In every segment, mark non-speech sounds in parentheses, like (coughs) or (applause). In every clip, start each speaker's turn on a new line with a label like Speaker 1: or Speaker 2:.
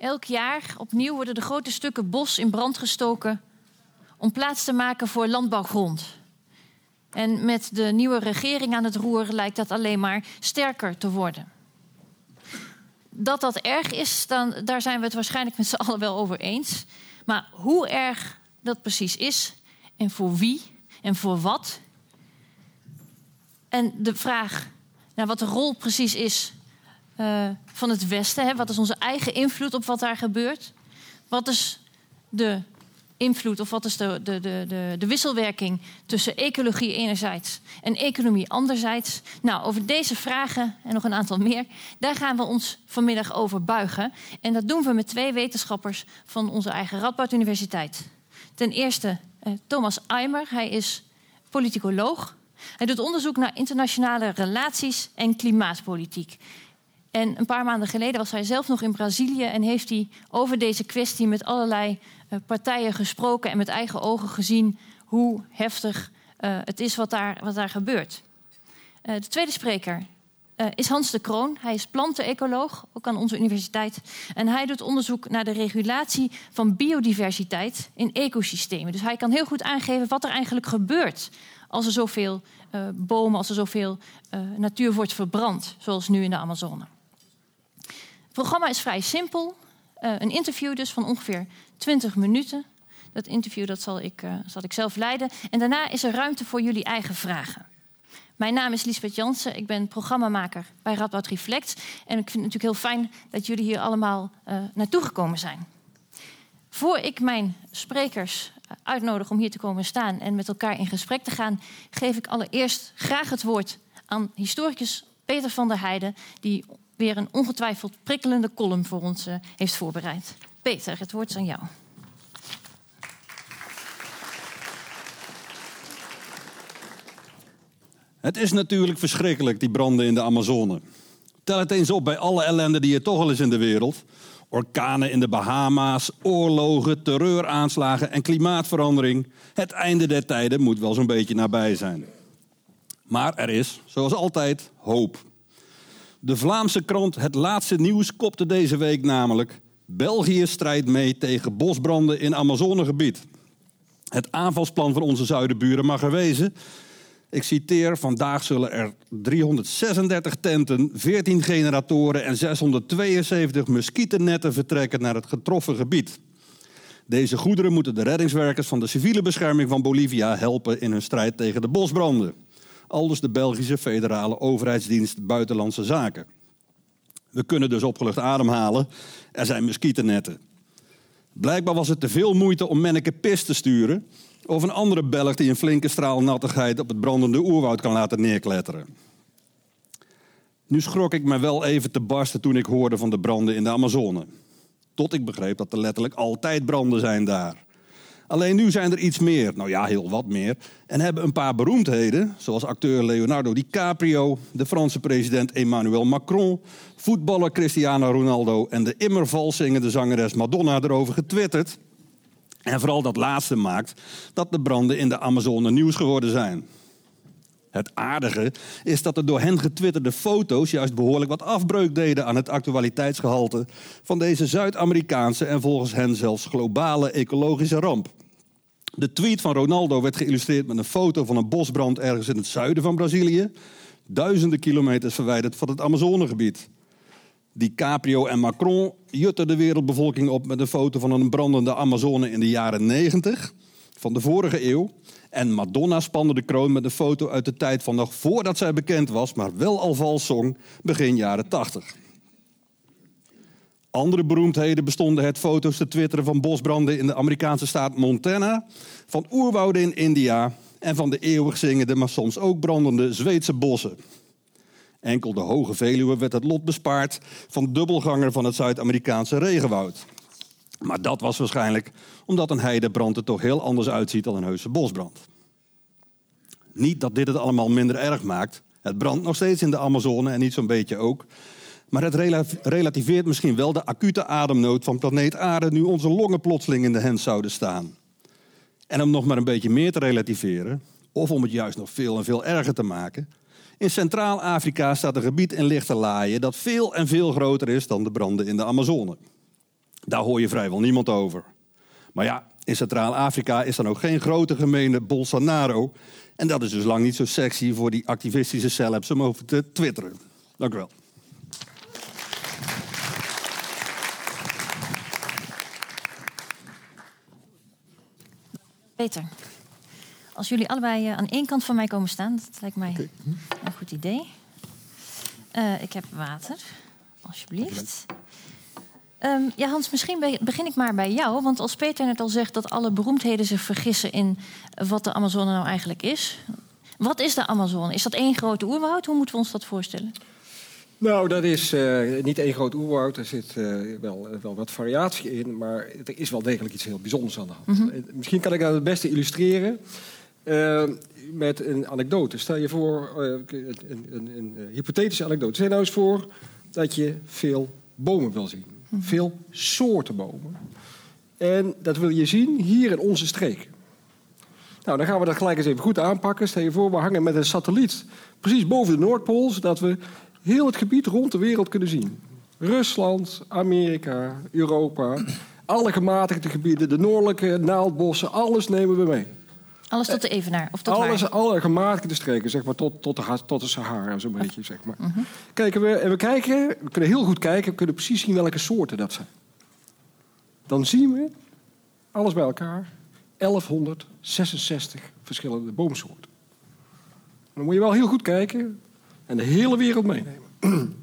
Speaker 1: Elk jaar opnieuw worden de grote stukken bos in brand gestoken om plaats te maken voor landbouwgrond. En met de nieuwe regering aan het roer lijkt dat alleen maar sterker te worden. Dat dat erg is, dan, daar zijn we het waarschijnlijk met z'n allen wel over eens. Maar hoe erg dat precies is en voor wie en voor wat. En de vraag naar wat de rol precies is uh, van het Westen. Hè? Wat is onze eigen invloed op wat daar gebeurt? Wat is de invloed of wat is de, de, de, de, wisselwerking tussen ecologie enerzijds en economie anderzijds? Nou, over deze vragen en nog een aantal meer, daar gaan we ons vanmiddag over buigen. En dat doen we met twee wetenschappers van onze eigen Radboud Universiteit. Ten eerste uh, Thomas Eimer, hij is politicoloog. Hij doet onderzoek naar internationale relaties en klimaatpolitiek. En een paar maanden geleden was hij zelf nog in Brazilië en heeft hij over deze kwestie met allerlei uh, partijen gesproken en met eigen ogen gezien hoe heftig uh, het is wat daar, wat daar gebeurt. Uh, de tweede spreker is Hans de Kroon. Hij is plantenecoloog, ook aan onze universiteit. En hij doet onderzoek naar de regulatie van biodiversiteit in ecosystemen. Dus hij kan heel goed aangeven wat er eigenlijk gebeurt als er zoveel bomen, als er zoveel natuur wordt verbrand, zoals nu in de Amazone. Het programma is vrij simpel. Uh, een interview dus van ongeveer 20 minuten. Dat interview dat zal, ik, zal ik zelf leiden. En daarna is er ruimte voor jullie eigen vragen. Mijn naam is Lisbeth Jansen. Ik ben programmamaker bij Radboud Reflect. En ik vind het natuurlijk heel fijn dat jullie hier allemaal uh, naartoe gekomen zijn. Voor ik mijn sprekers uitnodig om hier te komen staan en met elkaar in gesprek te gaan, geef ik allereerst graag het woord aan historicus Peter van der Heijden, die weer een ongetwijfeld prikkelende column voor ons uh, heeft voorbereid. Peter, het woord is aan jou.
Speaker 2: Het is natuurlijk verschrikkelijk, die branden in de Amazone. Tel het eens op bij alle ellende die er toch al is in de wereld. Orkanen in de Bahama's, oorlogen, terreuraanslagen en klimaatverandering. Het einde der tijden moet wel zo'n beetje nabij zijn. Maar er is, zoals altijd, hoop. De Vlaamse krant Het Laatste Nieuws kopte deze week namelijk... België strijdt mee tegen bosbranden in Amazonegebied. Het aanvalsplan van onze zuidenburen mag er wezen. Ik citeer, vandaag zullen er 336 tenten, 14 generatoren en 672 muskietennetten vertrekken naar het getroffen gebied. Deze goederen moeten de reddingswerkers van de civiele bescherming van Bolivia helpen in hun strijd tegen de bosbranden aldus de Belgische federale overheidsdienst Buitenlandse Zaken. We kunnen dus opgelucht ademhalen. Er zijn muskietennetten. Blijkbaar was het te veel moeite om Menneke Pis te sturen... of een andere Belg die een flinke straal nattigheid op het brandende oerwoud kan laten neerkletteren. Nu schrok ik me wel even te barsten toen ik hoorde van de branden in de Amazone. Tot ik begreep dat er letterlijk altijd branden zijn daar. Alleen nu zijn er iets meer, nou ja, heel wat meer. En hebben een paar beroemdheden, zoals acteur Leonardo DiCaprio, de Franse president Emmanuel Macron, voetballer Cristiano Ronaldo en de immer valzingende zangeres Madonna erover getwitterd. En vooral dat laatste maakt dat de branden in de Amazone nieuws geworden zijn. Het aardige is dat de door hen getwitterde foto's juist behoorlijk wat afbreuk deden aan het actualiteitsgehalte van deze Zuid-Amerikaanse en volgens hen zelfs globale ecologische ramp. De tweet van Ronaldo werd geïllustreerd met een foto van een bosbrand ergens in het zuiden van Brazilië, duizenden kilometers verwijderd van het Amazonegebied. DiCaprio en Macron jutten de wereldbevolking op met een foto van een brandende Amazone in de jaren 90 van de vorige eeuw. En Madonna spande de kroon met een foto uit de tijd van nog voordat zij bekend was, maar wel al vals zong, begin jaren 80. Andere beroemdheden bestonden het foto's te twitteren van bosbranden in de Amerikaanse staat Montana, van oerwouden in India en van de eeuwig zingende, maar soms ook brandende Zweedse bossen. Enkel de Hoge Veluwe werd het lot bespaard van dubbelganger van het Zuid-Amerikaanse regenwoud. Maar dat was waarschijnlijk omdat een heidebrand er toch heel anders uitziet dan een heuse bosbrand. Niet dat dit het allemaal minder erg maakt. Het brandt nog steeds in de Amazone en niet zo'n beetje ook. Maar het relativeert misschien wel de acute ademnood van planeet Aarde nu onze longen plotseling in de hens zouden staan. En om nog maar een beetje meer te relativeren, of om het juist nog veel en veel erger te maken. In Centraal-Afrika staat een gebied in lichte laaien dat veel en veel groter is dan de branden in de Amazone. Daar hoor je vrijwel niemand over. Maar ja, in Centraal-Afrika is dan ook geen grote gemeente Bolsonaro. En dat is dus lang niet zo sexy voor die activistische celebs om over te twitteren. Dank u wel.
Speaker 1: Peter, als jullie allebei eh, aan één kant van mij komen staan, dat lijkt mij een goed idee. Uh, ik heb water, alsjeblieft. Um, ja, Hans, misschien begin ik maar bij jou. Want als Peter net al zegt dat alle beroemdheden zich vergissen in wat de Amazone nou eigenlijk is. Wat is de Amazone? Is dat één grote oerwoud? Hoe moeten we ons dat voorstellen?
Speaker 3: Nou, dat is uh, niet één groot oerwoud. Er zit uh, wel, wel wat variatie in. Maar er is wel degelijk iets heel bijzonders aan de hand. Mm -hmm. Misschien kan ik dat het beste illustreren uh, met een anekdote. Stel je voor, een, een, een, een, hypothetische anekdote. Stel nou eens voor dat je veel bomen wil zien. Mhm. Veel soorten bomen. En dat wil je zien hier in onze streek. Nou, dan gaan we dat gelijk eens even goed aanpakken. Stel je voor, we hangen met een satelliet precies boven de Noordpool, zodat we heel het gebied rond de wereld kunnen zien. Rusland, Amerika, Europa, alle gematigde gebieden, de noordelijke naaldbossen, alles nemen we mee.
Speaker 1: Alles tot de Evenaar? Of tot
Speaker 3: alles,
Speaker 1: waar?
Speaker 3: Alle gematigde streken, zeg maar, tot, tot, de, tot de Sahara, zo'n beetje, zeg maar. Mhm. Kijken we, en we kijken, we kunnen heel goed kijken, we kunnen precies zien welke soorten dat zijn. Dan zien we, alles bij elkaar, 1166 verschillende boomsoorten. Dan moet je wel heel goed kijken en de hele wereld meenemen.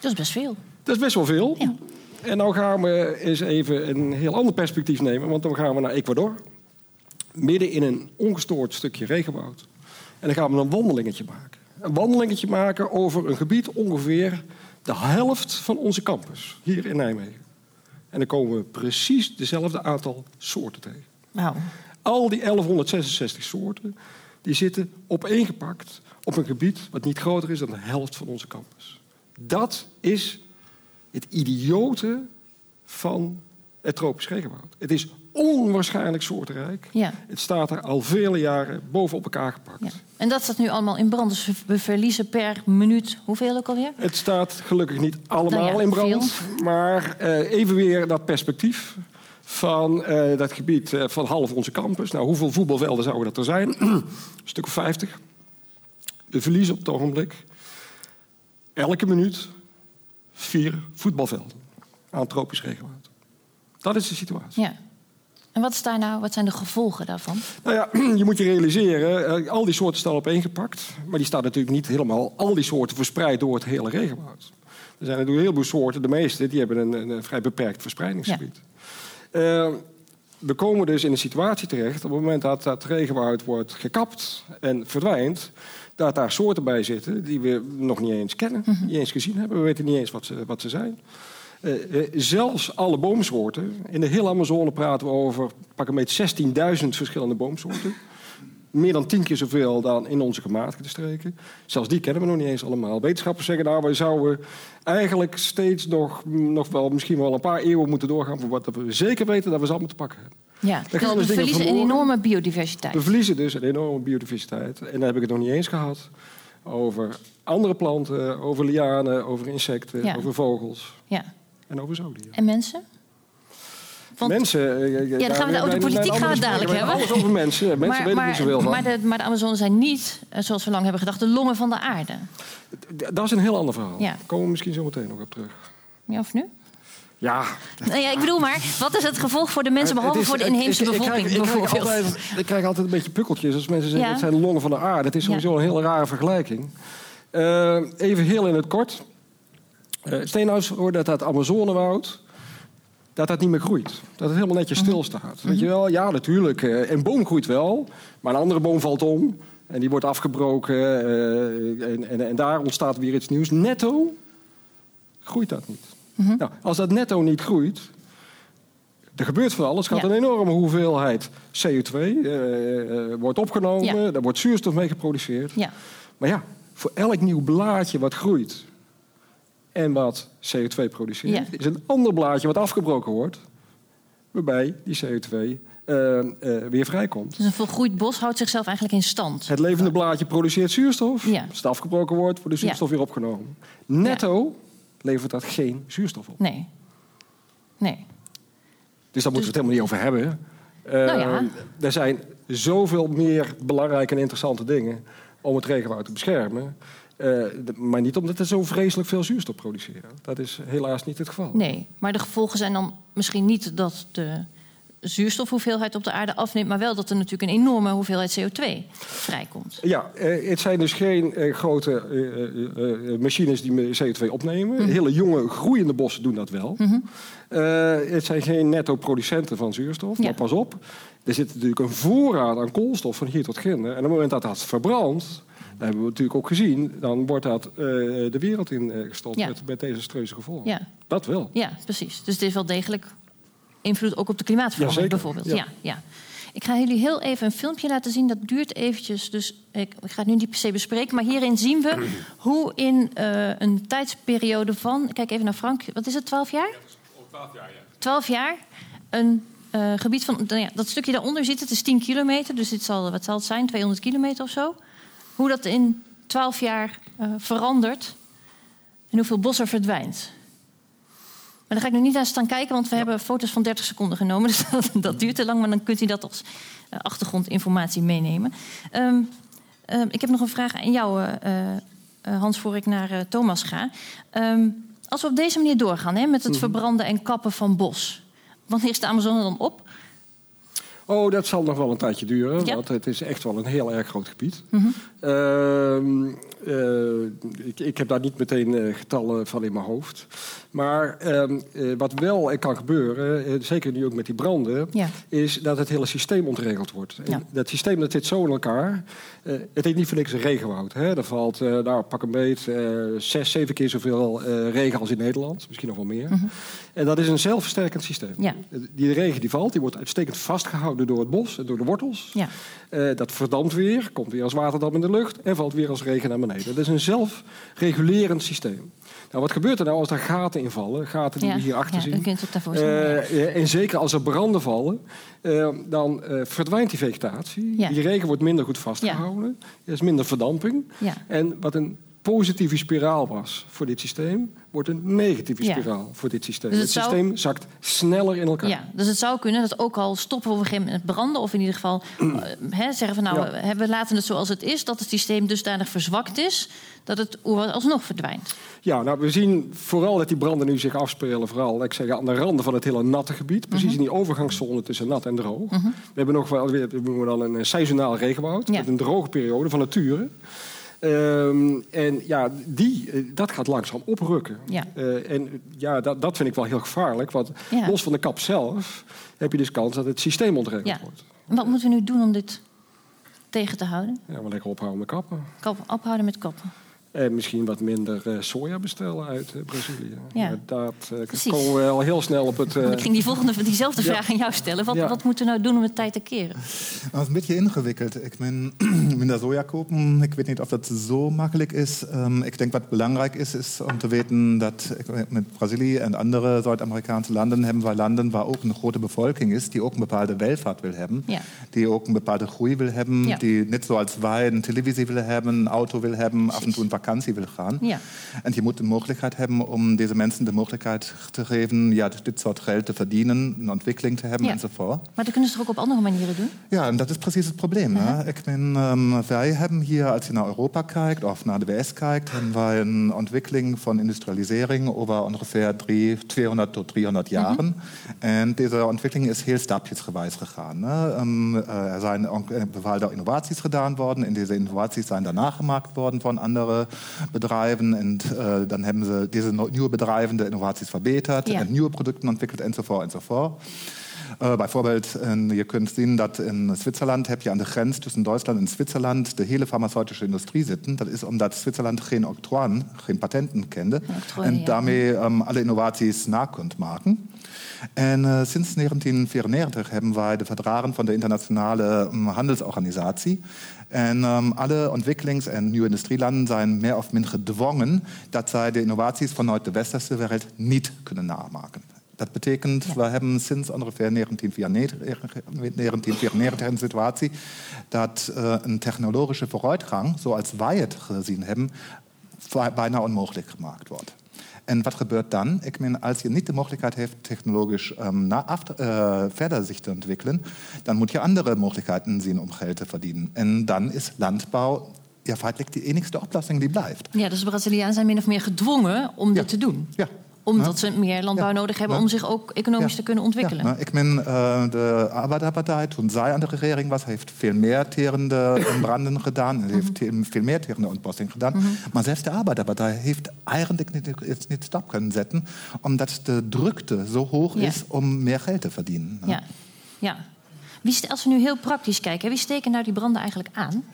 Speaker 1: Dat is best veel.
Speaker 3: Dat is best wel veel. Ja. En nou gaan we eens even een heel ander perspectief nemen, want dan gaan we naar Ecuador midden in een ongestoord stukje regenwoud. En dan gaan we een wandelingetje maken. Een wandelingetje maken over een gebied ongeveer de helft van onze campus, hier in Nijmegen. En dan komen we precies dezelfde aantal soorten tegen.
Speaker 1: Wow.
Speaker 3: Al die 1166 soorten die zitten opeengepakt op een gebied wat niet groter is dan de helft van onze campus. Dat is het idiote van het tropisch regenwoud. Het is onwaarschijnlijk soortenrijk.
Speaker 1: Ja.
Speaker 3: Het staat er al vele jaren bovenop elkaar gepakt. Ja.
Speaker 1: En dat staat nu allemaal in brand. Dus we verliezen per minuut hoeveel ook alweer?
Speaker 3: Het staat gelukkig niet allemaal nou ja, in brand. Veel. Maar uh, even weer dat perspectief van uh, dat gebied uh, van half onze campus. Nou, hoeveel voetbalvelden zouden dat er zijn? (clears throat) een stuk of 50. We verliezen op het ogenblik elke minuut vier voetbalvelden aan tropisch regenwoud. Dat is de situatie.
Speaker 1: Ja. En wat, is daar nou, wat zijn de gevolgen daarvan?
Speaker 3: Nou ja, (clears throat) je moet je realiseren, uh, al die soorten staan opeengepakt. Maar die staan natuurlijk niet helemaal, al die soorten verspreid door het hele regenwoud. Er zijn natuurlijk heel veel soorten, de meeste, die hebben een, een vrij beperkt verspreidingsgebied. Ja. Uh, we komen dus in een situatie terecht, op het moment dat dat regenwoud wordt gekapt en verdwijnt, dat daar soorten bij zitten die we nog niet eens kennen, mm -hmm. niet eens gezien hebben. We weten niet eens wat ze, wat ze zijn. Uh, uh, zelfs alle boomsoorten. In de hele Amazone praten we over pak een beetje 16.000 verschillende boomsoorten. Meer dan tien keer zoveel dan in onze gematigde streken. Zelfs die kennen we nog niet eens allemaal. Wetenschappers zeggen nou, we zouden eigenlijk steeds nog, nog wel, misschien wel een paar eeuwen moeten doorgaan... voor wat we zeker weten dat we ze allemaal te pakken hebben.
Speaker 1: Ja, dus we dus verliezen een enorme biodiversiteit.
Speaker 3: We verliezen dus een enorme biodiversiteit. En dan heb ik het nog niet eens gehad over andere planten, over lianen, over insecten, ja. over vogels.
Speaker 1: Ja.
Speaker 3: En over zoodieren.
Speaker 1: En mensen?
Speaker 3: Want, mensen.
Speaker 1: Ja, dan gaan we, over de politiek gaan we het dadelijk hebben.
Speaker 3: Alles over mensen. Mensen
Speaker 1: maar,
Speaker 3: weten
Speaker 1: maar,
Speaker 3: niet zoveel van.
Speaker 1: Maar de, maar de Amazonen zijn niet, zoals we lang hebben gedacht, de longen van de aarde.
Speaker 3: Dat is een heel ander verhaal.
Speaker 1: Ja.
Speaker 3: Daar komen we misschien zo meteen nog op terug.
Speaker 1: Ja, of nu?
Speaker 3: Ja.
Speaker 1: Nou ja, ik bedoel maar, wat is het gevolg voor de mensen, behalve is, voor de inheemse
Speaker 3: ik,
Speaker 1: bevolking?
Speaker 3: Ik, ik, krijg altijd, ik krijg altijd een beetje pukkeltjes als mensen zeggen: ja. het zijn de longen van de aarde. Het is sowieso een hele rare vergelijking. Uh, even heel in het kort. Uh, nou eens voor dat dat Amazonewoud dat dat niet meer groeit. Dat het helemaal netjes stilstaat. Mm -hmm. Weet je wel? Ja, natuurlijk. Uh, een boom groeit wel, maar een andere boom valt om. En die wordt afgebroken. Uh, en, en, en, daar ontstaat weer iets nieuws. Netto groeit dat niet. Mm -hmm. nou, als dat netto niet groeit... Er gebeurt van alles. Er gaat ja. een enorme hoeveelheid CO2 uh, wordt opgenomen. Ja. Daar wordt zuurstof mee geproduceerd.
Speaker 1: Ja.
Speaker 3: Maar ja, voor elk nieuw blaadje wat groeit en wat CO2 produceert,
Speaker 1: Ja.
Speaker 3: is een ander blaadje wat afgebroken wordt, waarbij die CO2 uh, uh, weer vrijkomt.
Speaker 1: Dus een volgroeid bos houdt zichzelf eigenlijk in stand.
Speaker 3: Het levende blaadje produceert zuurstof.
Speaker 1: Ja.
Speaker 3: Als het afgebroken wordt, wordt de zuurstof weer opgenomen. Netto levert dat geen zuurstof op.
Speaker 1: Nee. Nee.
Speaker 3: Dus daar moeten we het helemaal niet over hebben. Uh,
Speaker 1: Nou ja.
Speaker 3: Er zijn zoveel meer belangrijke en interessante dingen om het regenwoud te beschermen. Eh, maar niet omdat het zo vreselijk veel zuurstof produceren. Dat is helaas niet het geval.
Speaker 1: Nee, maar de gevolgen zijn dan misschien niet dat de zuurstofhoeveelheid op de aarde afneemt, maar wel dat er natuurlijk een enorme hoeveelheid CO2 vrijkomt.
Speaker 3: Ja, eh, het zijn dus geen eh, grote eh, machines die me- CO2 opnemen.
Speaker 1: Mhm.
Speaker 3: Hele jonge, groeiende bossen doen dat wel. Eh, het zijn geen netto-producenten van zuurstof.
Speaker 1: Ja.
Speaker 3: Maar pas op, er zit natuurlijk een voorraad aan koolstof van hier tot ginder. En op het moment dat dat verbrandt, dat hebben we natuurlijk ook gezien... dan wordt dat eh, de wereld in eh, gestopt
Speaker 1: Ja.
Speaker 3: met, met desastreuze gevolgen.
Speaker 1: Ja,
Speaker 3: Dat wel.
Speaker 1: ja, precies. Dus het is wel degelijk invloed ook op de klimaatverandering bijvoorbeeld.
Speaker 3: ja.
Speaker 1: Ja. Ja, Ik ga jullie heel even een filmpje laten zien. Dat duurt eventjes, dus ik, ik ga het nu niet per se bespreken. Maar hierin zien we (clears throat) hoe in eh, een tijdsperiode van... Kijk even naar Frank. Wat is het, 12 jaar? 12 jaar. Een eh, gebied van... nou ja, dat stukje daaronder zit, het is 10 kilometer. Dus dit zal, wat zal het zijn? 200 kilometer of zo. Hoe dat in 12 jaar eh, verandert. En hoeveel bos er verdwijnt. Maar daar ga ik nu niet naar staan kijken, want we hebben foto's van 30 seconden genomen. (laughs) Dus dat, dat duurt te lang, maar dan kunt u dat als eh, achtergrondinformatie meenemen. Ehm, ehm, ik heb nog een vraag aan jou, Hans, voor ik naar Thomas ga. Ehm, als we op deze manier doorgaan hè, met het verbranden en kappen van bos, wanneer is de Amazone dan op?
Speaker 3: Oh, dat zal nog wel een tijdje duren,
Speaker 1: Ja.
Speaker 3: want het is echt wel een heel erg groot gebied.
Speaker 1: Mhm.
Speaker 3: Ehm, eh, ik, ik heb daar niet meteen eh, getallen van in mijn hoofd. Maar ehm, eh, wat wel kan gebeuren, eh, zeker nu ook met die branden,
Speaker 1: Ja.
Speaker 3: is dat het hele systeem ontregeld wordt.
Speaker 1: Ja.
Speaker 3: Dat systeem dat zit zo in elkaar. Eh, het heet niet voor niks een regenwoud. Hè? Er valt, nou, pak een beet, zes, zeven keer zoveel regen als in Nederland. Misschien nog wel meer. En dat is een zelfversterkend systeem.
Speaker 1: Mhm. Ja.
Speaker 3: Die regen die valt, die wordt uitstekend vastgehouden door het bos en door de wortels.
Speaker 1: Ja.
Speaker 3: Dat verdampt weer, komt weer als waterdamp in de lucht en valt weer als regen naar beneden. Dat is een zelfregulerend systeem. Nou, wat gebeurt er nou als daar gaten invallen? Gaten die
Speaker 1: ja.
Speaker 3: we hier achter
Speaker 1: ja,
Speaker 3: zien.
Speaker 1: u kunt het daarvoor zien. ja.
Speaker 3: Eh, eh, en zeker als er branden vallen, eh, dan verdwijnt die vegetatie.
Speaker 1: Ja.
Speaker 3: Die regen wordt minder goed vastgehouden. Er is minder verdamping. En wat een positieve spiraal was voor dit systeem, wordt een negatieve
Speaker 1: Ja.
Speaker 3: spiraal voor dit systeem.
Speaker 1: Dus
Speaker 3: het
Speaker 1: het zou-
Speaker 3: systeem zakt sneller in elkaar.
Speaker 1: Ja, dus het zou kunnen dat ook al stoppen we op een gegeven moment met branden... of in ieder geval (clears throat) hè, zeggen van nou,
Speaker 3: Ja.
Speaker 1: we laten het zoals het is... dat het systeem dusdanig verzwakt is dat het oer- alsnog verdwijnt.
Speaker 3: Ja, nou, we zien vooral dat die branden nu zich afspelen, vooral ik zeg, aan de randen van het hele natte gebied. Precies
Speaker 1: Mhm.
Speaker 3: in die overgangszone tussen nat en droog. We hebben nog wel weer, we noemen dan een eh, seizonaal regenwoud,
Speaker 1: Ja.
Speaker 3: met een droge periode van nature. Ehm, en ja, die, eh, dat gaat langzaam oprukken.
Speaker 1: Ja.
Speaker 3: Eh, en ja, dat, dat vind ik wel heel gevaarlijk. Want
Speaker 1: Ja.
Speaker 3: los van de kap zelf heb je dus kans dat het systeem ontregeld
Speaker 1: Ja.
Speaker 3: wordt.
Speaker 1: En wat moeten we nu doen om dit tegen te houden?
Speaker 3: Ja, maar lekker ophouden met kappen.
Speaker 1: Kap, ophouden met kappen.
Speaker 3: En misschien wat minder eh, soja bestellen uit eh, Brazilië.
Speaker 1: Ja.
Speaker 3: Dat eh,
Speaker 1: Precies.
Speaker 3: komen we al heel snel op het... (laughs) eh,
Speaker 1: ik ging die volgende, diezelfde
Speaker 3: Ja.
Speaker 1: vraag aan jou stellen. Wat,
Speaker 3: Ja.
Speaker 1: wat moeten we nou doen om het tijd te keren?
Speaker 4: Dat is een beetje ingewikkeld. Ik ben (clears throat) minder soja kopen. Ik weet niet of dat zo makkelijk is. Um, ik denk wat belangrijk is, is om te weten dat ik, met Brazilië en andere Zuid-Amerikaanse landen hebben wij landen waar ook een grote bevolking is, die ook een bepaalde welvaart wil hebben,
Speaker 1: Ja.
Speaker 4: die ook een bepaalde groei wil hebben,
Speaker 1: Ja.
Speaker 4: die net zoals wij een televisie willen hebben, een auto wil hebben, af en toe een vakantie wil gaan.
Speaker 1: Ja.
Speaker 4: En je moet de mogelijkheid hebben om deze mensen de mogelijkheid te geven, ja, dit soort geld te verdienen, een ontwikkeling te hebben
Speaker 1: Ja.
Speaker 4: enzovoort.
Speaker 1: Maar dat kunnen ze toch ook op andere manieren doen?
Speaker 4: Ja, en dat is precies het probleem. hè. Ik ben, ähm, wij hebben hier, als je naar Europa kijkt of naar de VS kijkt, hebben wij een ontwikkeling van industrialisering over ongeveer drie- 200 tot 300 jaren. En deze ontwikkeling is heel stapjesgewijs gegaan. Hè. Ähm, äh, er zijn bepaalde innovaties gedaan worden en deze innovaties zijn daarna gemaakt worden van andere bedrijven. En eh, dan hebben ze deze nieuwe bedrijven de innovaties verbeterd
Speaker 1: Ja.
Speaker 4: en nieuwe producten ontwikkeld enzovoort enzovoort. Äh, bijvoorbeeld, en je kunt zien dat in Zwitserland heb je aan de grens tussen Duitsland en Zwitserland de hele farmaceutische industrie zitten. Dat is omdat Zwitserland geen octroien, geen patenten kende.
Speaker 1: Octrooien,
Speaker 4: en
Speaker 1: ja.
Speaker 4: daarmee ähm, alle innovaties na kunt maken. En eh, sinds 1994 hebben wij de verdragen van de internationale ähm, handelsorganisatie. En ähm, alle ontwikkelings- en nieuwe industrielanden zijn meer of minder gedwongen dat zij de innovaties vanuit de westerse wereld niet kunnen namaken. Dat betekent,
Speaker 1: Ja.
Speaker 4: we hebben sinds ongeveer 1994, 1994 een situatie dat eh, een technologische vooruitgang, zoals wij het gezien hebben, bijna onmogelijk gemaakt wordt. En wat gebeurt dan? Ik meen, als je niet de mogelijkheid heeft technologisch af, uh, verder zich te ontwikkelen, dan moet je andere mogelijkheden zien om geld te verdienen. En dan is landbouw ja, feitelijk de enigste oplossing die blijft.
Speaker 1: Ja, dus de Brazilianen zijn min of meer gedwongen om dit te doen.
Speaker 4: Ja,
Speaker 1: omdat ze meer landbouw nodig hebben om zich ook economisch te kunnen ontwikkelen.
Speaker 4: Ja, ik meen, uh, de Arbeiderpartij, toen zij aan de regering was, heeft veel meer terende (coughs) branden gedaan. Mm heeft veel meer terende ontbossing gedaan. Mm -hmm. Maar zelfs de Arbeiderpartij heeft eigenlijk niet, niet stap kunnen zetten, omdat de drukte zo hoog is om meer geld te verdienen.
Speaker 1: Ja, ja. Wie, als we nu heel praktisch kijken, wie steken nou die branden eigenlijk aan?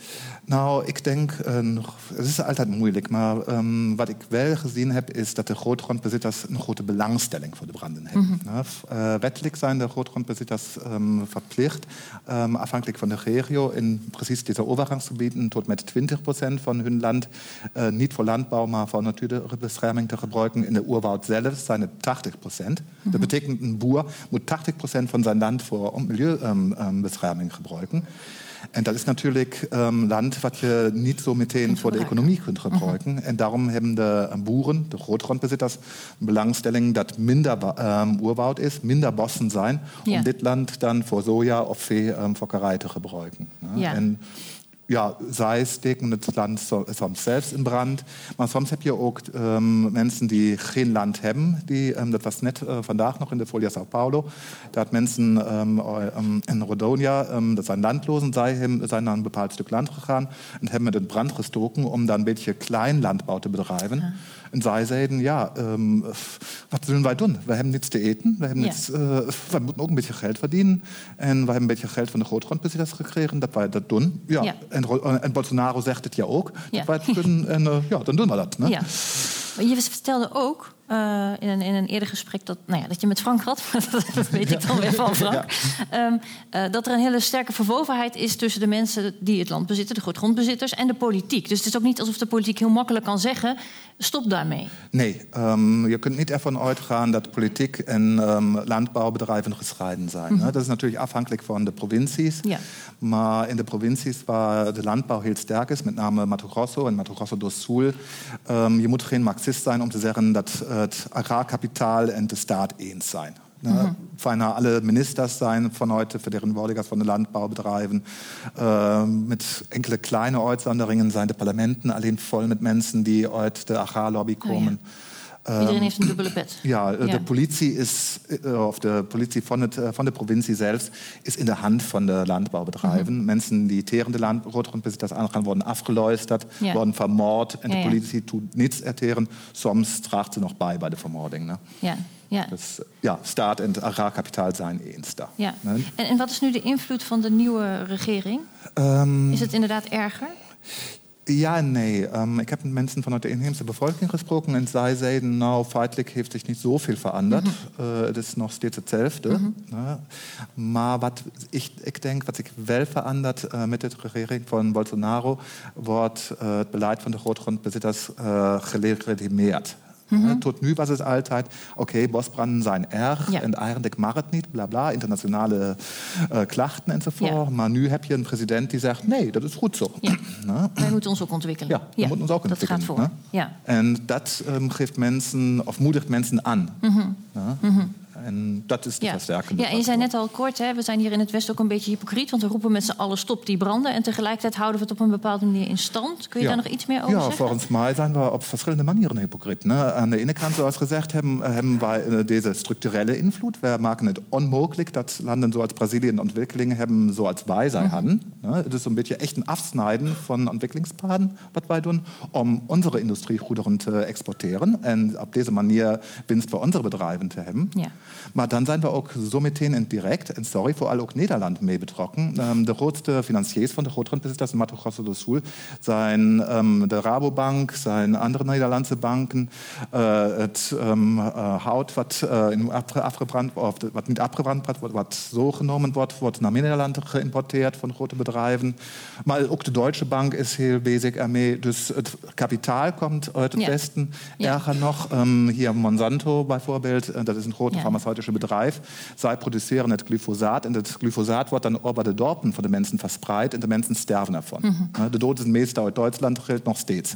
Speaker 4: Nou, ik denk, uh, het is altijd moeilijk, maar um, wat ik wel gezien heb, is dat de grootgrondbezitters een grote belangstelling voor de branden hebben. Mm -hmm. uh, wettelijk zijn de grootgrondbezitters um, verplicht, um, afhankelijk van de regio, in precies deze overgangsgebieden tot met 20% van hun land uh, niet voor landbouw, maar voor natuurbescherming te gebruiken. In de oerwoud zelf zijn het 80 Mm -hmm. Dat betekent, een boer moet 80% van zijn land voor milieubescherming gebruiken. En dat is natuurlijk um, land wat je niet zo meteen voor de economie kunt gebruiken. En daarom hebben de boeren, de grootgrondbezitters, belangstelling dat minder um, oerwoud is, minder bossen zijn, om ja. dit land dan voor soja of veefokkerij um, te gebruiken.
Speaker 1: Ja.
Speaker 4: En ja, zij steken het land soms zelfs in brand. Maar soms heb je ook um, mensen die geen land hebben. Die, um, dat was net uh, vandaag nog in de Folia Sao Paulo. Dat mensen um, in Rodonia, dat zijn landlozen, zij zijn naar een bepaald stuk land gegaan en hebben met het brand gestoken om dan een beetje te bedrijven. Ja. En zij zeiden, ja, um, wat zullen wij doen? We hebben niets te eten, we, hebben ja. niets, uh, we moeten ook een beetje geld verdienen. En we hebben een beetje geld van de grootgrondbezitters gekregen dat wij dat doen. Ja. ja. En, en, Bolsonaro zegt het ja ook, dat wij het kunnen. En uh, ja, dan doen we dat. Ne?
Speaker 1: Ja. Je vertelde ook uh, in, een, in een eerder gesprek dat, nou ja, dat je met Frank had, (laughs) dat weet ik dan weer van Frank, ja. um, uh, dat er een hele sterke verwovenheid is tussen de mensen die het land bezitten, de grondbezitters, en de politiek. Dus het is ook niet alsof de politiek heel makkelijk kan zeggen: stop daarmee.
Speaker 4: Nee, um, je kunt niet ervan uitgaan dat politiek en um, landbouwbedrijven gescheiden zijn. Mm -hmm. Dat is natuurlijk afhankelijk van de provincies.
Speaker 1: Ja.
Speaker 4: Maar in de provincies waar de landbouw heel sterk is, met name Mato Grosso en Mato Grosso do Sul, um, je moet geen Marxist zijn om te zeggen dat het agrarkapitaal en de staat eens zijn. Mm -hmm. Bijna alle ministers zijn van heute vertegenwoordigers van de landbouwbedrijven. Uh, met enkele kleine uitzonderingen zijn de parlementen alleen vol met mensen die uit de agrarlobby komen.
Speaker 1: Oh, ja. Iedereen heeft een dubbele pet. (clears throat)
Speaker 4: Ja, ja, de politie is, of de politie van, het, van de provincie zelf, is in de hand van de landbouwbedrijven. Mm. Mensen die tegen de landgrondbezitters aangaan, worden afgeluisterd, ja. worden vermoord. En de politie doet niets erteren. Soms draagt ze nog bij bij de vermoording. Ne?
Speaker 1: Ja. Ja.
Speaker 4: Dus, ja, staat en het agrarkapitaal zijn eens daar.
Speaker 1: Ja. En, en, wat is nu de invloed van de nieuwe regering? Um, is het inderdaad erger?
Speaker 4: Ja nee. Um, ik heb met mensen vanuit de inheemse bevolking gesproken en zij zeiden, nou, feitelijk heeft zich niet zoveel veranderd. Mm -hmm. uh, het is nog steeds hetzelfde. Mm -hmm. ja. Maar wat ik, ik denk, wat zich wel verandert uh, met de regering van Bolsonaro, wordt uh, het beleid van de grootgrondbezitters gelegitimeerd. -hmm. Tot nu was het altijd, oké, okay, bosbranden zijn erg ja. en eigenlijk mag het niet, bla bla, internationale uh, klachten enzovoort. Ja. Maar nu heb je een president die zegt, nee, dat is goed zo.
Speaker 1: Ja. (clears throat) Wij moeten ons ook ontwikkelen.
Speaker 4: Ja, we moeten ons ook ontwikkelen.
Speaker 1: Dat gaat voor. Ja.
Speaker 4: En dat um, geeft mensen, of moedigt mensen aan.
Speaker 1: Mm -hmm.
Speaker 4: En dat is de
Speaker 1: ja.
Speaker 4: versterkende
Speaker 1: Ja, en je zei net al kort, hè, we zijn hier in het Westen ook een beetje hypocriet... want we roepen met z'n allen stop die branden... en tegelijkertijd houden we het op een bepaalde manier in stand. Kun je
Speaker 4: ja.
Speaker 1: daar nog iets meer over
Speaker 4: ja,
Speaker 1: zeggen?
Speaker 4: volgens mij zijn we op verschillende manieren hypocriet. Ne? Aan de ene kant, zoals gezegd, hebben, hebben wij deze structurele invloed. We maken het onmogelijk dat landen zoals Brazilië ontwikkelingen hebben zoals wij zij
Speaker 1: Mhm.
Speaker 4: hadden. Ne? Het is een beetje echt een afsnijden van ontwikkelingspaden wat wij doen... om onze industriegoederen te exporteren... en op deze manier winst voor onze bedrijven te hebben.
Speaker 1: Ja.
Speaker 4: Maar dan zijn we ook zo meteen indirect, en sorry, vooral ook Nederland mee betrokken. Um, de grootste financiers van de grootgrondbezitters in Mato Grosso do Sul zijn um, de Rabobank, zijn andere Nederlandse banken. Uh, het uh, hout wat uh, in afgebrand, of wat niet afgebrand wordt, wat zo genomen wordt, wordt naar Nederland geïmporteerd van grote bedrijven. Maar ook de Deutsche Bank is heel bezig ermee. Dus het kapitaal komt uit het
Speaker 1: Ja.
Speaker 4: Westen.
Speaker 1: Ja.
Speaker 4: Erger nog, um, hier Monsanto bijvoorbeeld, dat is een grote
Speaker 1: Ja.
Speaker 4: Farmaceutische bedrijf. Zij produceren het glyfosaat en het glyfosaat wordt dan over de dorpen van de mensen verspreid en de mensen sterven ervan.
Speaker 1: Mhm.
Speaker 4: De dood is meestal uit Duitsland, geldt nog steeds.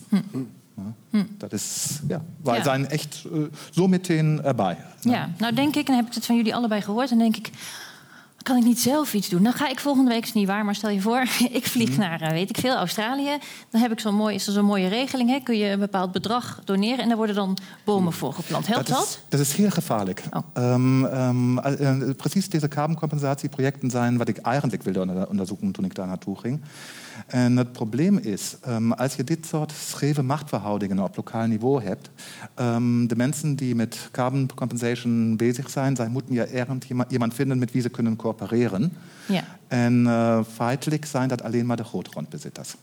Speaker 4: Dat is, ja, wij
Speaker 1: Ja.
Speaker 4: zijn echt eh, zo meteen erbij.
Speaker 1: Ja, nou denk ik, en heb ik het van jullie allebei gehoord, en denk ik, kan ik niet zelf iets doen? Dan ga ik volgende week, is niet waar, maar stel je voor, (laughs) ik vlieg
Speaker 4: Mhm.
Speaker 1: naar, eh, weet ik veel, Australië. Dan heb ik zo'n mooi, is er zo'n mooie regeling, hè? kun je een bepaald bedrag doneren en daar worden dan bomen voor geplant. Helpt dat?
Speaker 4: Is, dat is heel gevaarlijk.
Speaker 1: Oh.
Speaker 4: Ähm, ähm, äh, precies deze carboncompensatieprojecten zijn wat ik eigenlijk wilde onder- onderzoeken toen ik daar naartoe ging. En het probleem is, ähm, als je dit soort scheve machtsverhoudingen op lokaal niveau hebt, ähm, de mensen die met carbon compensation bezig zijn, zij moeten ja irgendjemand iemand vinden met wie ze kunnen coöpereren.
Speaker 1: Ja.
Speaker 4: En eh, feitelijk zijn dat alleen maar de grootgrondbezitters.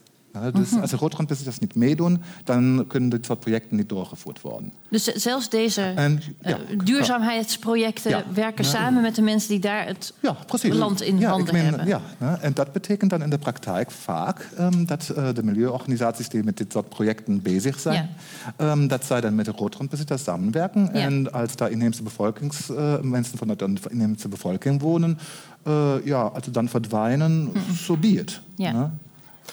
Speaker 4: Dus als de grootgrondbezitters niet meedoen, dan kunnen dit soort projecten niet doorgevoerd worden.
Speaker 1: Dus zelfs deze
Speaker 4: En,
Speaker 1: eh,
Speaker 4: ja,
Speaker 1: duurzaamheidsprojecten
Speaker 4: Ja.
Speaker 1: werken
Speaker 4: Ja.
Speaker 1: samen met de mensen die daar het land in handen
Speaker 4: meen,
Speaker 1: hebben.
Speaker 4: Ja, en dat betekent dan in de praktijk vaak ähm, dat eh, de milieuorganisaties die met dit soort projecten bezig zijn, ähm, dat zij dan met de grootgrondbezitters samenwerken. En als daar inheemse bevolkings, mensen van de inheemse bevolking wonen, ja, als ze dan verdwijnen, zo be it.
Speaker 1: Ja.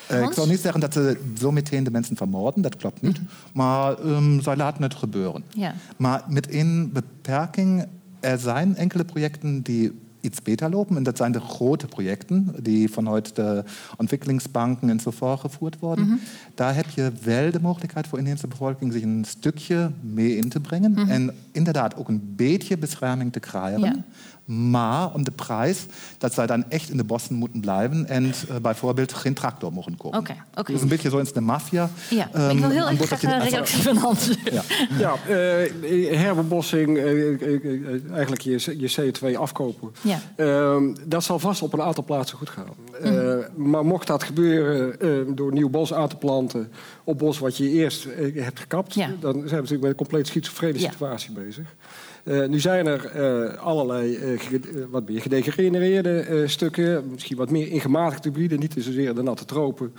Speaker 4: Hè. Eh, ik
Speaker 1: Hans?
Speaker 4: zal niet zeggen dat ze zo meteen de mensen vermoorden, dat klopt niet. Maar ehm, zij laten het gebeuren.
Speaker 1: Ja.
Speaker 4: Maar met één beperking. Er zijn enkele projecten die iets beter lopen. En dat zijn de grote projecten die vanuit de ontwikkelingsbanken en zo voorgevoerd worden. Daar heb je wel de mogelijkheid voor de inheemse bevolking zich een stukje mee in te brengen. En inderdaad ook een beetje bescherming te krijgen.
Speaker 1: Ja.
Speaker 4: Maar om de prijs dat zij dan echt in de bossen moeten blijven en eh, bijvoorbeeld geen tractor mogen kopen.
Speaker 1: Oké, oké.
Speaker 4: Dus een beetje zoals de maffia.
Speaker 1: Ja, ik
Speaker 4: Ehm,
Speaker 1: wil heel erg graag
Speaker 4: dat je-
Speaker 1: een reactie van Hans.
Speaker 4: Ja.
Speaker 3: Ja, eh, herbebossing, eh, eh, eigenlijk je, je CO2 afkopen.
Speaker 1: Ja.
Speaker 3: Ehm, dat zal vast op een aantal plaatsen goed gaan. Eh,
Speaker 1: Mhm.
Speaker 3: maar mocht dat gebeuren eh, door nieuw bos aan te planten op bos wat je eerst hebt gekapt,
Speaker 1: Ja.
Speaker 3: dan zijn we natuurlijk met een compleet schizofrene
Speaker 1: Ja.
Speaker 3: situatie bezig. Eh, nu zijn er eh, allerlei eh, wat meer gedegenereerde stukken, misschien wat meer in gematigde gebieden, niet zozeer de natte tropen.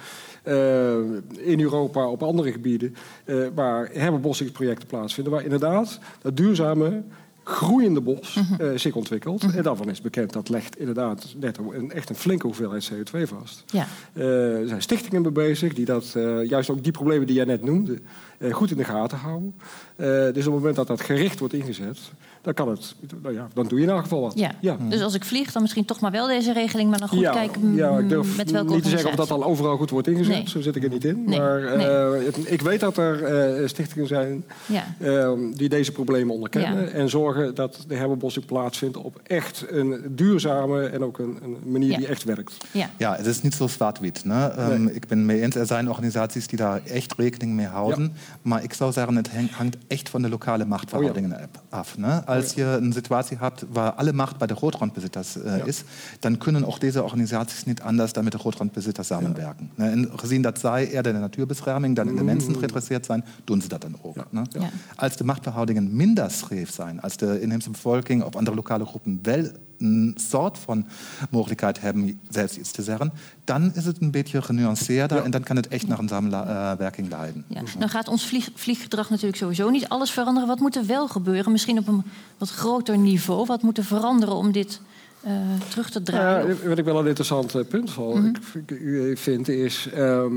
Speaker 3: in Europa, op andere gebieden, waar herbebossingsprojecten plaatsvinden, waar inderdaad dat duurzame groeiende bos
Speaker 1: Mhm.
Speaker 3: zich ontwikkelt. En daarvan is bekend dat legt inderdaad net een, echt een flinke hoeveelheid CO2 vast.
Speaker 1: Ja.
Speaker 3: Er zijn stichtingen mee bezig die dat, juist ook die problemen die jij net noemde, goed in de gaten houden. Eh, dus op het moment dat dat gericht wordt ingezet, dan kan het, nou ja, dan doe je in elk geval wat.
Speaker 1: Ja.
Speaker 3: ja.
Speaker 1: Dus als ik vlieg, dan misschien toch maar wel deze regeling, maar dan goed
Speaker 3: ja,
Speaker 1: kijken
Speaker 3: ja, ik
Speaker 1: mm,
Speaker 3: durf
Speaker 1: met welke
Speaker 3: niet te zeggen of dat al overal goed wordt ingezet.
Speaker 1: Nee.
Speaker 3: Zo zit ik er niet in.
Speaker 1: Nee,
Speaker 3: Maar
Speaker 1: nee.
Speaker 3: eh, het- ik weet dat er eh, stichtingen zijn
Speaker 1: Ja.
Speaker 3: eh, die deze problemen onderkennen.
Speaker 1: Ja.
Speaker 3: En zorgen dat de herbebossing plaatsvindt op echt een duurzame en ook een, een manier
Speaker 1: Ja.
Speaker 3: die echt werkt.
Speaker 1: Ja.
Speaker 4: Ja, het is niet zo zwart-wit. Ne?
Speaker 3: Nee.
Speaker 4: Ik ben mee eens, er zijn organisaties die daar echt rekening mee houden. Maar ik zou zeggen, het hang- hangt echt van de lokale machtsverhoudingen af. Ne? Als je een situatie hebt waar alle macht bij de grootgrondbezitters eh,
Speaker 3: Ja.
Speaker 4: is, dan kunnen ook deze organisaties niet anders dan met de grootgrondbezitters samenwerken. Ne? En gezien dat zij eerder de natuurbescherming dan in de mensen geïnteresseerd zijn, doen ze dat dan ook. Ne?
Speaker 1: Ja.
Speaker 4: Als de machtsverhoudingen minder scheef zijn, als de inheemse bevolking of andere lokale groepen wel een soort van mogelijkheid hebben zelfs iets te zeggen, dan is het een beetje genuanceerder
Speaker 3: Ja.
Speaker 4: en dan kan het echt naar een samenwerking leiden.
Speaker 1: Ja. Dan gaat ons vlieg, vlieggedrag natuurlijk sowieso niet alles veranderen. Wat moet er wel gebeuren? Misschien op een wat groter niveau. Wat moet er veranderen om dit eh, terug te draaien?
Speaker 3: Ja, wat ik wel een interessant eh, punt van,
Speaker 1: Mhm.
Speaker 3: ik vind is... ehm,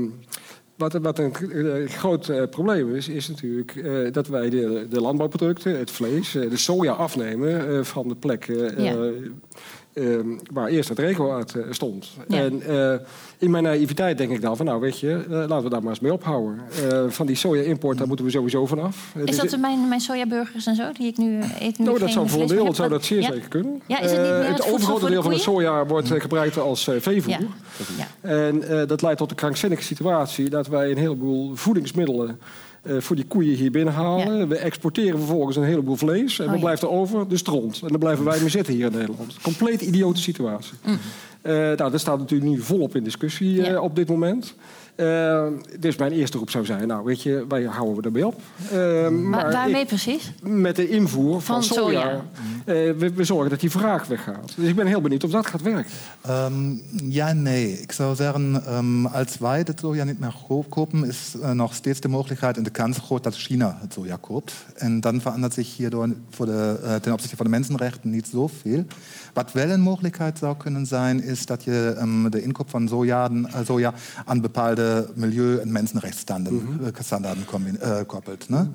Speaker 3: wat, wat een eh, groot eh, probleem is, is natuurlijk eh, dat wij de, de landbouwproducten, het vlees, de soja afnemen van de plek. Eh, ehm, waar eerst het regenwoud eh, stond.
Speaker 1: Ja.
Speaker 3: En eh, in mijn naïviteit denk ik dan van, nou weet je, eh, laten we daar maar eens mee ophouden. Van die soja-import, daar moeten we sowieso vanaf.
Speaker 1: Is
Speaker 3: dus-
Speaker 1: dat de- mijn, mijn sojaburgers en zo, die ik nu eet? Nu
Speaker 3: nou, dat zou voor een deel zou dat zeer
Speaker 1: ja?
Speaker 3: zeker kunnen.
Speaker 1: Ja, is het niet meer het
Speaker 3: overgrote
Speaker 1: de
Speaker 3: deel van de soja wordt gebruikt als veevoer. En dat leidt tot de krankzinnige situatie dat wij een heleboel voedingsmiddelen eh, voor die koeien hier binnenhalen.
Speaker 1: Ja.
Speaker 3: We exporteren vervolgens een heleboel vlees. En
Speaker 1: Oh,
Speaker 3: wat blijft er over? De stront. En dan blijven wij mee zitten hier in Nederland. Compleet idiote situatie.
Speaker 1: Mm.
Speaker 3: Eh, nou, dat staat natuurlijk nu volop in discussie eh, op dit moment. Eh, dus mijn eerste roep zou zijn, nou weet je, wij houden we ermee op. Eh,
Speaker 1: Maar waarmee
Speaker 3: ik-
Speaker 1: precies?
Speaker 3: met de invoer van,
Speaker 1: Van
Speaker 3: soja.
Speaker 1: soja.
Speaker 3: eh, we, we zorgen dat die vraag weggaat. Dus ik ben heel benieuwd of dat gaat werken.
Speaker 4: Ähm, ja, nee. Ik zou zeggen, ähm, als wij het soja niet meer ko- kopen, is nog steeds de mogelijkheid en de kans groot dat China het soja koopt. En dan verandert zich hierdoor voor de, ten opzichte van de mensenrechten niet zoveel. Wat wel een mogelijkheid zou kunnen zijn, is dat je ähm, de inkoop van soja, soja aan bepaalde de milieu- en mensenrechtsstandaarden mm uh, koppelt. Ne?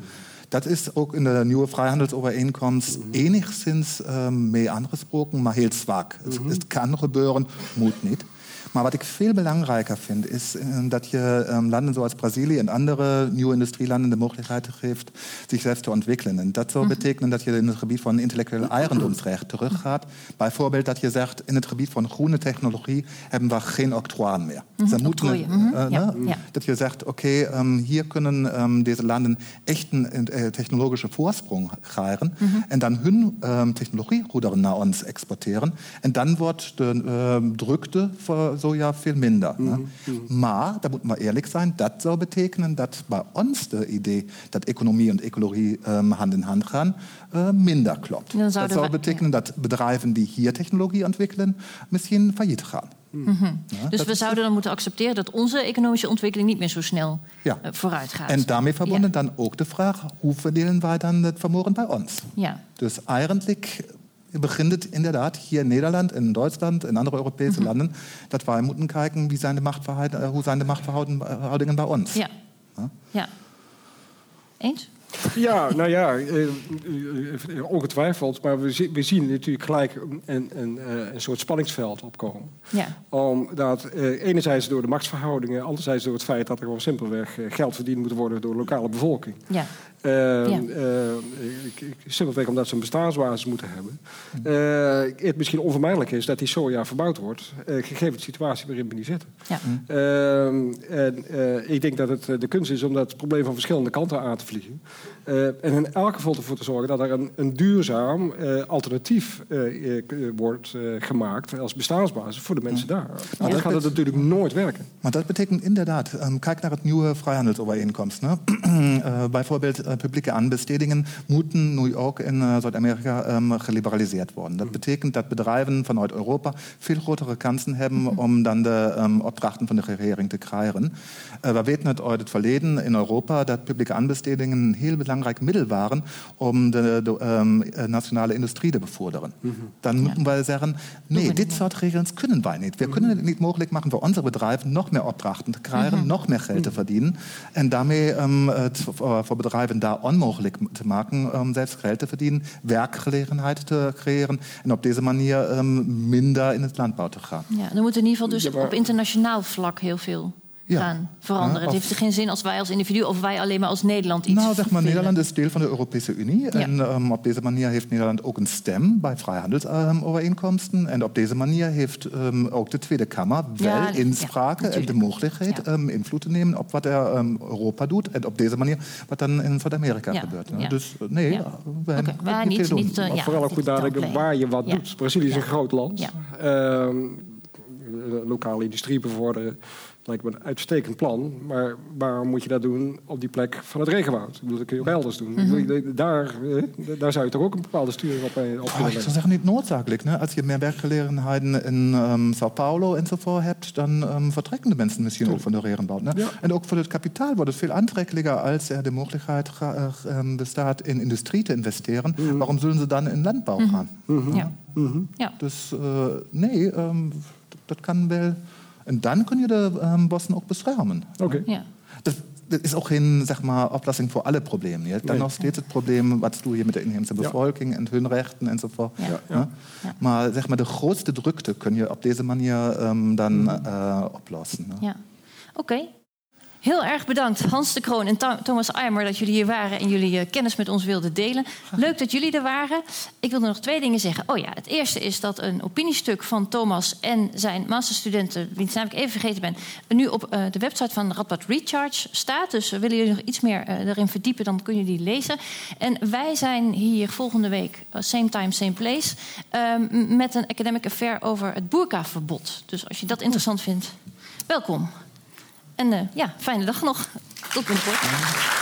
Speaker 4: Dat is ook in de nieuwe vrijhandelsovereenkomst mm enigszins um, mee aangesproken, maar heel zwak. Het, het kan gebeuren, moet niet. Maar wat ik veel belangrijker finde, ist, dass je ähm, Landen zoals Brazilië en andere nieuwe industrielanden de mogelijkheid geeft zich selbst te ontwikkelen. En dat zou mhm. betekenen dat je in het gebied van intellectueel eigendomsrecht teruggaat. Bijvoorbeeld dat je zegt, in het gebied van groene technologie hebben we geen octroien meer.
Speaker 1: Mm -hmm. moeten, mm -hmm.
Speaker 4: ja. Ja. Dat je zegt, oké, okay, um, hier kunnen um, deze landen echt een uh, technologische voorsprong krijgen. En dan hun um, technologiegoederen naar ons exporteren. En dan wordt de drukte voor soja veel minder. Mm -hmm. Maar, daar moet man eerlijk zijn, dat zou betekenen dat bij ons de idee dat economie en ecologie um, hand in hand gaan, uh, minder klopt. Dat zou betekenen dat bedrijven die hier technologie ontwikkelen, misschien failliet gaan.
Speaker 1: Mm -hmm. ja, dus we zouden dan moeten accepteren dat onze economische ontwikkeling niet meer zo snel ja. uh, vooruit gaat.
Speaker 4: En daarmee verbonden ja. dan ook de vraag: hoe verdelen wij dan het vermogen bij ons? Ja. Dus eigenlijk begint het inderdaad hier in Nederland, in Duitsland, in andere Europese mhm. landen, dat wij moeten kijken wie zijn de Machtverhoudingen, hoe zijn de Machtverhoudingen bij ons.
Speaker 1: Ja. ja. ja. Eens?
Speaker 3: Ja, nou ja, eh, eh, ongetwijfeld. Maar we, we zien natuurlijk gelijk een, een, eh, een, soort spanningsveld opkomen. Ja. Omdat enerzijds door de machtsverhoudingen, anderzijds door het feit dat er gewoon simpelweg geld verdiend moet worden door de lokale bevolking. Ja. Uh, ja. uh, simpelweg omdat ze een bestaansbasis moeten hebben. Uh, het misschien onvermijdelijk is dat die soja verbouwd wordt, gegeven de situatie waarin we nu zitten. Ja. Ehm, en ik denk dat het de kunst is om dat probleem van verschillende kanten aan te vliegen. En in elk geval ervoor te zorgen dat er een, een duurzaam alternatief wordt gemaakt als bestaansbasis voor de mensen daar. Maar dat gaat het natuurlijk nooit werken.
Speaker 4: Maar dat betekent inderdaad, um, kijk naar het nieuwe vrijhandelsovereenkomst. Ne? (clears throat) bijvoorbeeld uh, publieke aanbestedingen moeten nu ook in uh, Zuid-Amerika um, geliberaliseerd worden. Dat betekent dat bedrijven vanuit Europa veel grotere kansen hebben mhm. om dan de um, opdrachten van de regering te krijgen. Uh, we weten uit het verleden in Europa dat publieke aanbestedingen een heel belangrijk middel waren om de, de um, nationale industrie te bevorderen. Mm -hmm. Dan ja. moeten wij zeggen, nee, dit soort regels kunnen wij niet. We mm -hmm. kunnen het niet mogelijk maken voor onze bedrijven nog meer opdrachten te krijgen, mm -hmm. nog meer geld te verdienen. En daarmee um, het voor bedrijven daar onmogelijk te maken um, selbst geld te verdienen, werkgelegenheid te creëren en op deze manier um, minder in het landbouw te gaan.
Speaker 1: Ja, dan moet in ieder geval dus ja, maar... op internationaal vlak heel veel ja. gaan veranderen. het heeft geen zin als wij als individu of wij alleen maar als Nederland iets
Speaker 4: Nou, zeg maar, Nederland is deel van de Europese Unie. En um, op deze manier heeft Nederland ook een stem bij vrijhandelsovereenkomsten. en op deze manier heeft um, ook de Tweede Kamer wel inspraak en de mogelijkheid um, invloed te nemen op wat er Europa doet. En op deze manier wat dan in Zuid-Amerika gebeurt. Dus nee, we hebben okay. niet, niet, niet uh,
Speaker 3: Vooral ook goed nadenken waar je wat doet. Brazilië is een groot land. lokale industrie bevorderen lijkt me een uitstekend plan. Maar waarom moet je dat doen op die plek van het regenwoud? Ik bedoel, dat kun je ook elders doen. Mhm. daar, eh, daar zou je toch ook een bepaalde sturing op, eh, op
Speaker 4: oh, Ik zou zeggen, niet noodzakelijk. Ne? Als je meer werkgelegenheden in um, Sao Paulo enzovoort hebt, dan um, vertrekken de mensen misschien ook van de regenwoud. Ne? En ook voor het kapitaal wordt het veel aantrekkelijker als er de mogelijkheid bestaat in industrie te investeren. Mhm. Waarom zullen ze dan in landbouw mhm. gaan? Ja. ja. Dus uh, nee, dat kan wel en dan kun je de um, bossen ook beschermen.
Speaker 3: Oké. Ja.
Speaker 4: Dat, dat, is ook geen zeg maar, oplossing voor alle problemen. Je hebt dan nog steeds het probleem wat doe je met de inheemse bevolking en hun rechten enzovoort. Ja. Ja. Ja. Maar zeg maar, de grootste drukte kun je op deze manier um, dan uh, oplossen.
Speaker 1: Ja. Oké. Heel erg bedankt Hans de Kroon en Thomas Eimer dat jullie hier waren en jullie uh, kennis met ons wilden delen. Leuk dat jullie er waren. Ik wilde nog twee dingen zeggen. Oh ja, het eerste is dat een opiniestuk van Thomas en zijn masterstudenten, wiens naam ik even vergeten ben, nu op uh, de website van Radboud Recharge staat. Dus willen jullie nog iets meer uh, erin verdiepen, dan kun je die lezen. En wij zijn hier volgende week, same time, same place, ehm, met een academic affair over het boerkaverbod. Dus als je dat interessant vindt, welkom. En uh, ja, fijne dag nog. Tot binnenkort.